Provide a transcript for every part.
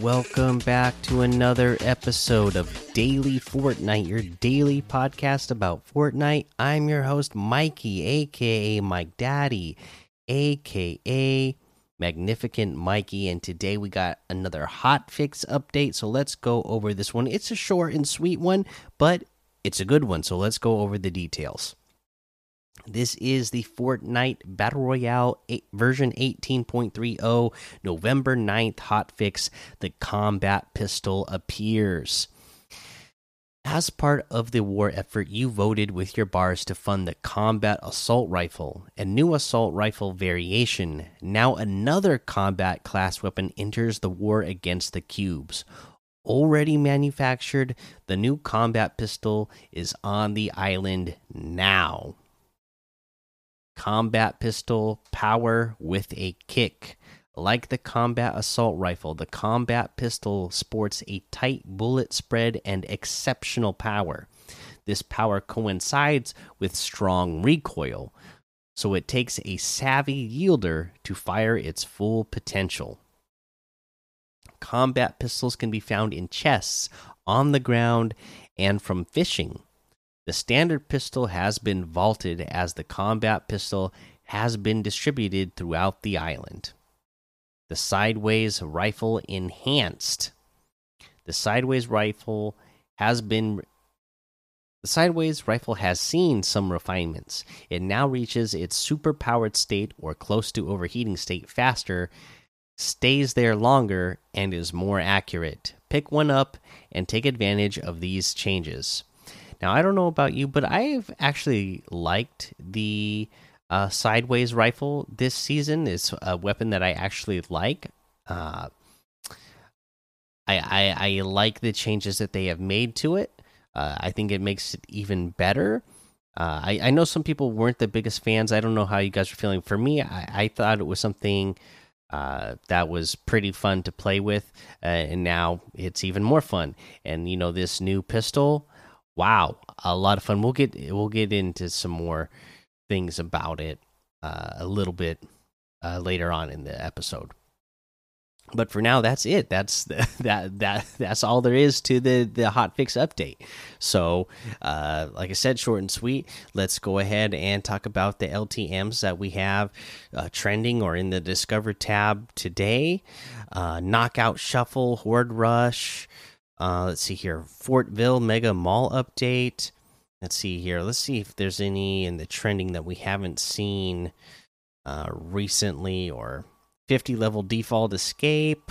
welcome back to another episode of Daily Fortnite, your daily podcast about Fortnite. I'm your host, Mikey, aka Mike Daddy, aka Magnificent Mikey, and today we got another hot fix update. So let's go over this one. It's a short and sweet one, but it's a good one. So let's go over the details. This is the Fortnite Battle Royale 8, version 18.30, November 9th hotfix. The combat pistol appears. As part of the war effort, you voted with your bars to fund the combat assault rifle, a new assault rifle variation. Now, another combat class weapon enters the war against the cubes. Already manufactured, the new combat pistol is on the island now combat pistol power with a kick. Like the combat assault rifle, the combat pistol sports a tight bullet spread and exceptional power. This power coincides with strong recoil, so it takes a savvy yielder to fire its full potential. Combat pistols can be found in chests, on the ground, and from fishing. The standard pistol has been vaulted as the combat pistol has been distributed throughout the island. The sideways rifle enhanced. The sideways rifle has been the sideways rifle has seen some refinements. It now reaches its superpowered state or close to overheating state faster, stays there longer, and is more accurate. Pick one up and take advantage of these changes. Now, I don't know about you, but I've actually liked the uh, sideways rifle this season. It's a weapon that I actually like. Uh, I, I, I like the changes that they have made to it. Uh, I think it makes it even better. Uh, I, I know some people weren't the biggest fans. I don't know how you guys are feeling. For me, I, I thought it was something uh, that was pretty fun to play with, uh, and now it's even more fun. And you know, this new pistol, wow, a lot of fun. We'll get we'll get into some more things about it uh, a little bit uh, later on in the episode. But for now, that's it. That's the, that that that's all there is to the the hot fix update. So, uh, like I said, short and sweet. Let's go ahead and talk about the LTM's that we have uh, trending or in the Discover tab today. Uh, Knockout Shuffle, Horde Rush, uh, let's see here. Fortville Mega Mall update. Let's see here. Let's see if there's any in the trending that we haven't seen uh, recently or 50 level default escape.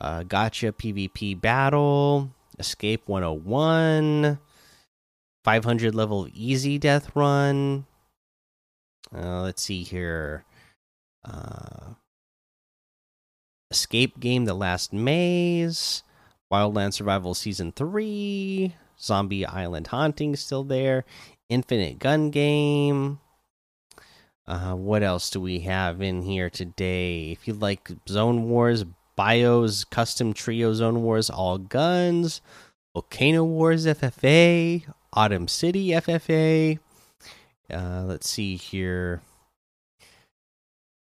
Uh, gotcha PvP battle. Escape 101. 500 level easy death run. Uh, let's see here. Uh, escape game the last maze Wildland Survival Season 3, Zombie Island Haunting still there, Infinite Gun Game. Uh, what else do we have in here today? If you like Zone Wars, Bios, Custom Trio Zone Wars, All Guns, Volcano Wars FFA, Autumn City FFA. Uh, let's see here.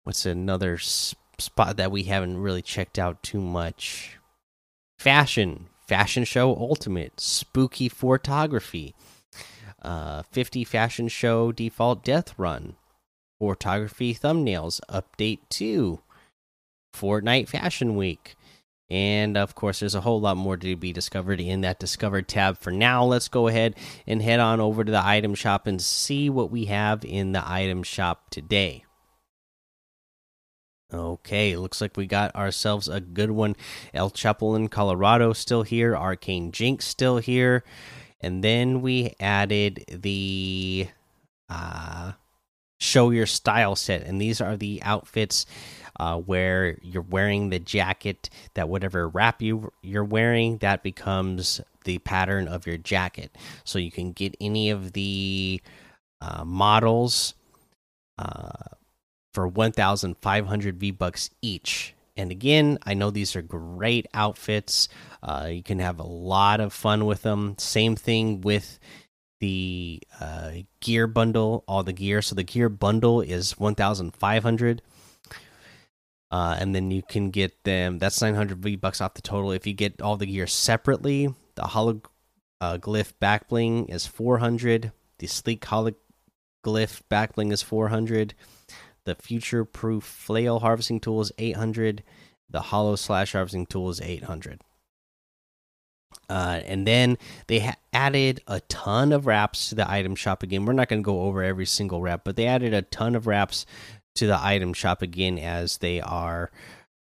What's another spot that we haven't really checked out too much? Fashion, fashion show ultimate, spooky photography, uh, 50 fashion show default death run, photography thumbnails update 2, Fortnite Fashion Week. And of course, there's a whole lot more to be discovered in that discovered tab. For now, let's go ahead and head on over to the item shop and see what we have in the item shop today. Okay, looks like we got ourselves a good one. El Chapulín, Colorado, still here. Arcane Jinx, still here. And then we added the uh, Show Your Style set. And these are the outfits uh, where you're wearing the jacket, that whatever wrap you, you're wearing, that becomes the pattern of your jacket. So you can get any of the uh, models. Uh, for 1,500 V bucks each. And again, I know these are great outfits. Uh, you can have a lot of fun with them. Same thing with the uh, gear bundle, all the gear. So the gear bundle is 1,500. Uh, and then you can get them. That's 900 V bucks off the total. If you get all the gear separately, the hologlyph uh, back bling is 400. The sleek hologlyph back bling is 400. The future proof flail harvesting tool is 800. The hollow slash harvesting tool is 800. Uh, and then they added a ton of wraps to the item shop again. We're not going to go over every single wrap, but they added a ton of wraps to the item shop again, as they are,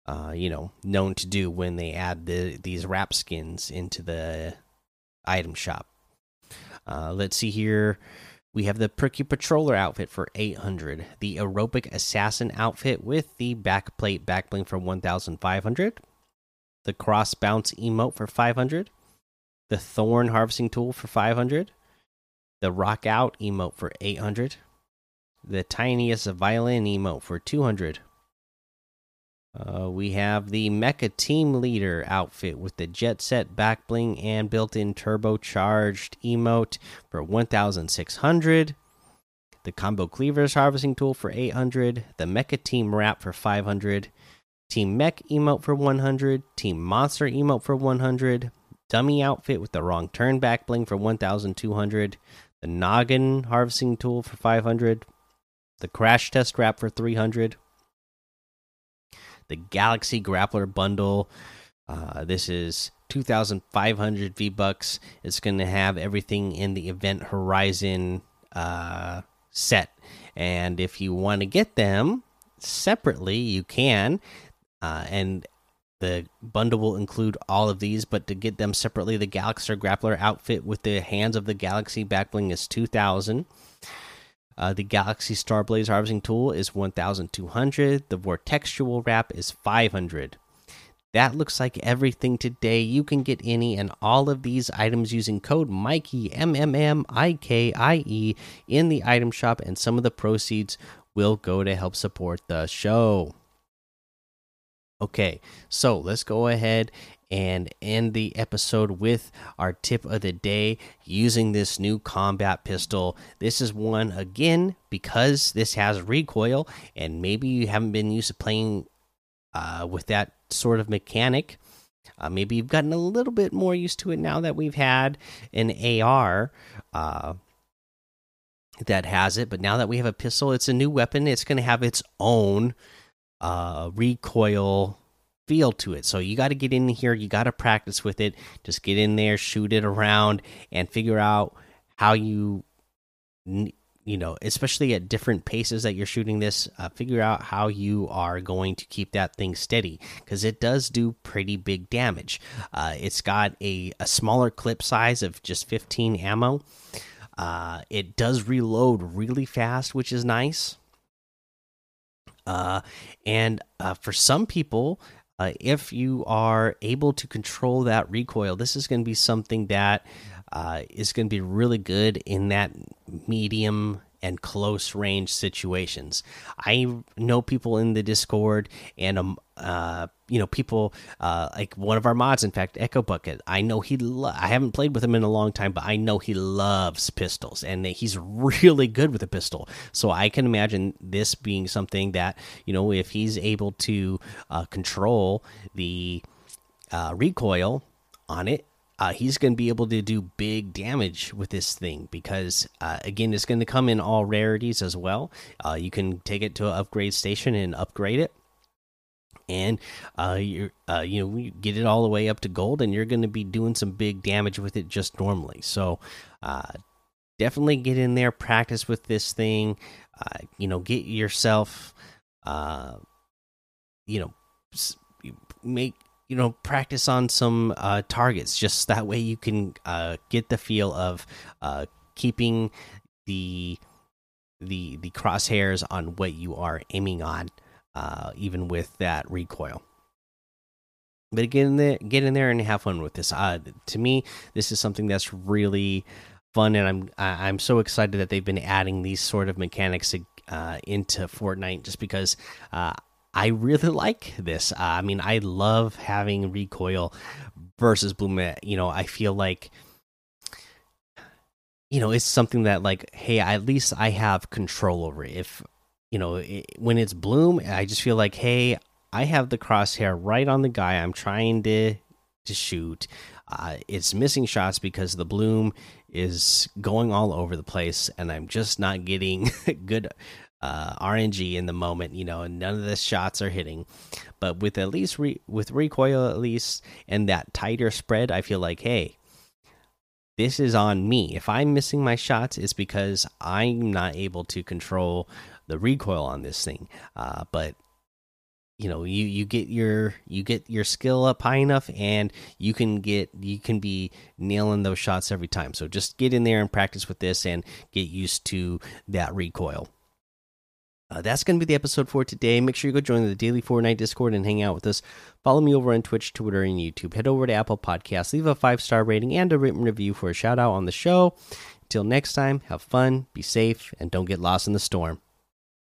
uh, you know, known to do when they add the these wrap skins into the item shop. Uh, let's see here. We have the Prickly Patroller outfit for 800, the Aerobic Assassin outfit with the backplate backbling for 1500, the Cross Bounce emote for 500, the Thorn Harvesting Tool for 500, the Rock Out emote for 800, the Tiniest Violin emote for 200. Uh, we have the Mecha Team Leader outfit with the Jet Set back bling and built in turbocharged emote for 1600. The Combo Cleavers Harvesting Tool for 800. The Mecha Team Wrap for 500. Team Mech emote for 100. Team Monster emote for 100 dummy outfit with the wrong turn back bling for 1200 the noggin harvesting tool for 500 the crash test wrap for 300 the galaxy grappler bundle. Uh, this is 2500 v bucks it's going to have everything in the event horizon uh, set. And if you want to get them separately you can. Uh, and the bundle will include all of these, but to get them separately, the Galaxy Grappler outfit with the Hands of the Galaxy backbling is 2000. Uh, the Galaxy Starblaze harvesting tool is 1200. The Vortexual wrap is 500. That looks like everything today. You can get any and all of these items using code Mikey M M M I K I E in the item shop, and some of the proceeds will go to help support the show. Okay, so let's go ahead and end the episode with our tip of the day using this new combat pistol. This is one again because this has recoil, and maybe you haven't been used to playing uh, with that sort of mechanic. Uh, maybe you've gotten a little bit more used to it now that we've had an AR uh, that has it. But now that we have a pistol, it's a new weapon. It's going to have its own uh, recoil feel to it. So you got to get in here, you got to practice with it. Just get in there, shoot it around, and figure out how you, you know, especially at different paces that you're shooting this, uh, figure out how you are going to keep that thing steady because it does do pretty big damage. Uh, it's got a, a smaller clip size of just 15 ammo. Uh, it does reload really fast, which is nice. Uh, and uh, for some people, uh, if you are able to control that recoil, this is going to be something that uh, is going to be really good in that medium and close range situations. I know people in the Discord and um uh you know people uh like one of our mods in fact Echo Bucket. I know he I haven't played with him in a long time but I know he loves pistols and he's really good with a pistol. So I can imagine this being something that, you know, if he's able to uh control the uh recoil on it uh, he's going to be able to do big damage with this thing because uh, again it's going to come in all rarities as well. Uh, you can take it to an upgrade station and upgrade it. And uh, you uh, you know you get it all the way up to gold and you're going to be doing some big damage with it just normally. So uh, definitely get in there practice with this thing you know get yourself you know make you know practice on some uh, targets just that way you can uh, get the feel of uh, keeping the the the crosshairs on what you are aiming on uh, even with that recoil. But get in there get in there and have fun with this. Uh, to me this is something that's really fun and i'm i'm so excited that they've been adding these sort of mechanics uh, into fortnite just because I really like this. Uh, I mean, I love having recoil versus bloom. You know, I feel like you know it's something that like, hey, at least I have control over it. If you know it, when it's bloom, I just feel like, hey, I have the crosshair right on the guy I'm trying to to shoot. Uh, it's missing shots because the bloom is going all over the place, and I'm just not getting good uh, RNG in the moment. You know, and none of the shots are hitting. But with at least re with recoil at least and that tighter spread, I feel like hey, this is on me. If I'm missing my shots, it's because I'm not able to control the recoil on this thing. Uh, but you know you you get your you get your skill up high enough and you can get you can be nailing those shots every time so just get in there and practice with this and get used to that recoil uh, that's going to be the episode for today. Make sure you go join the Daily Fortnite Discord and hang out with us. Follow me over on Twitch, Twitter, and YouTube. Head over to Apple Podcasts, leave a five star rating and a written review for a shout out on the show. Until next time, have fun, be safe, and don't get lost in the storm.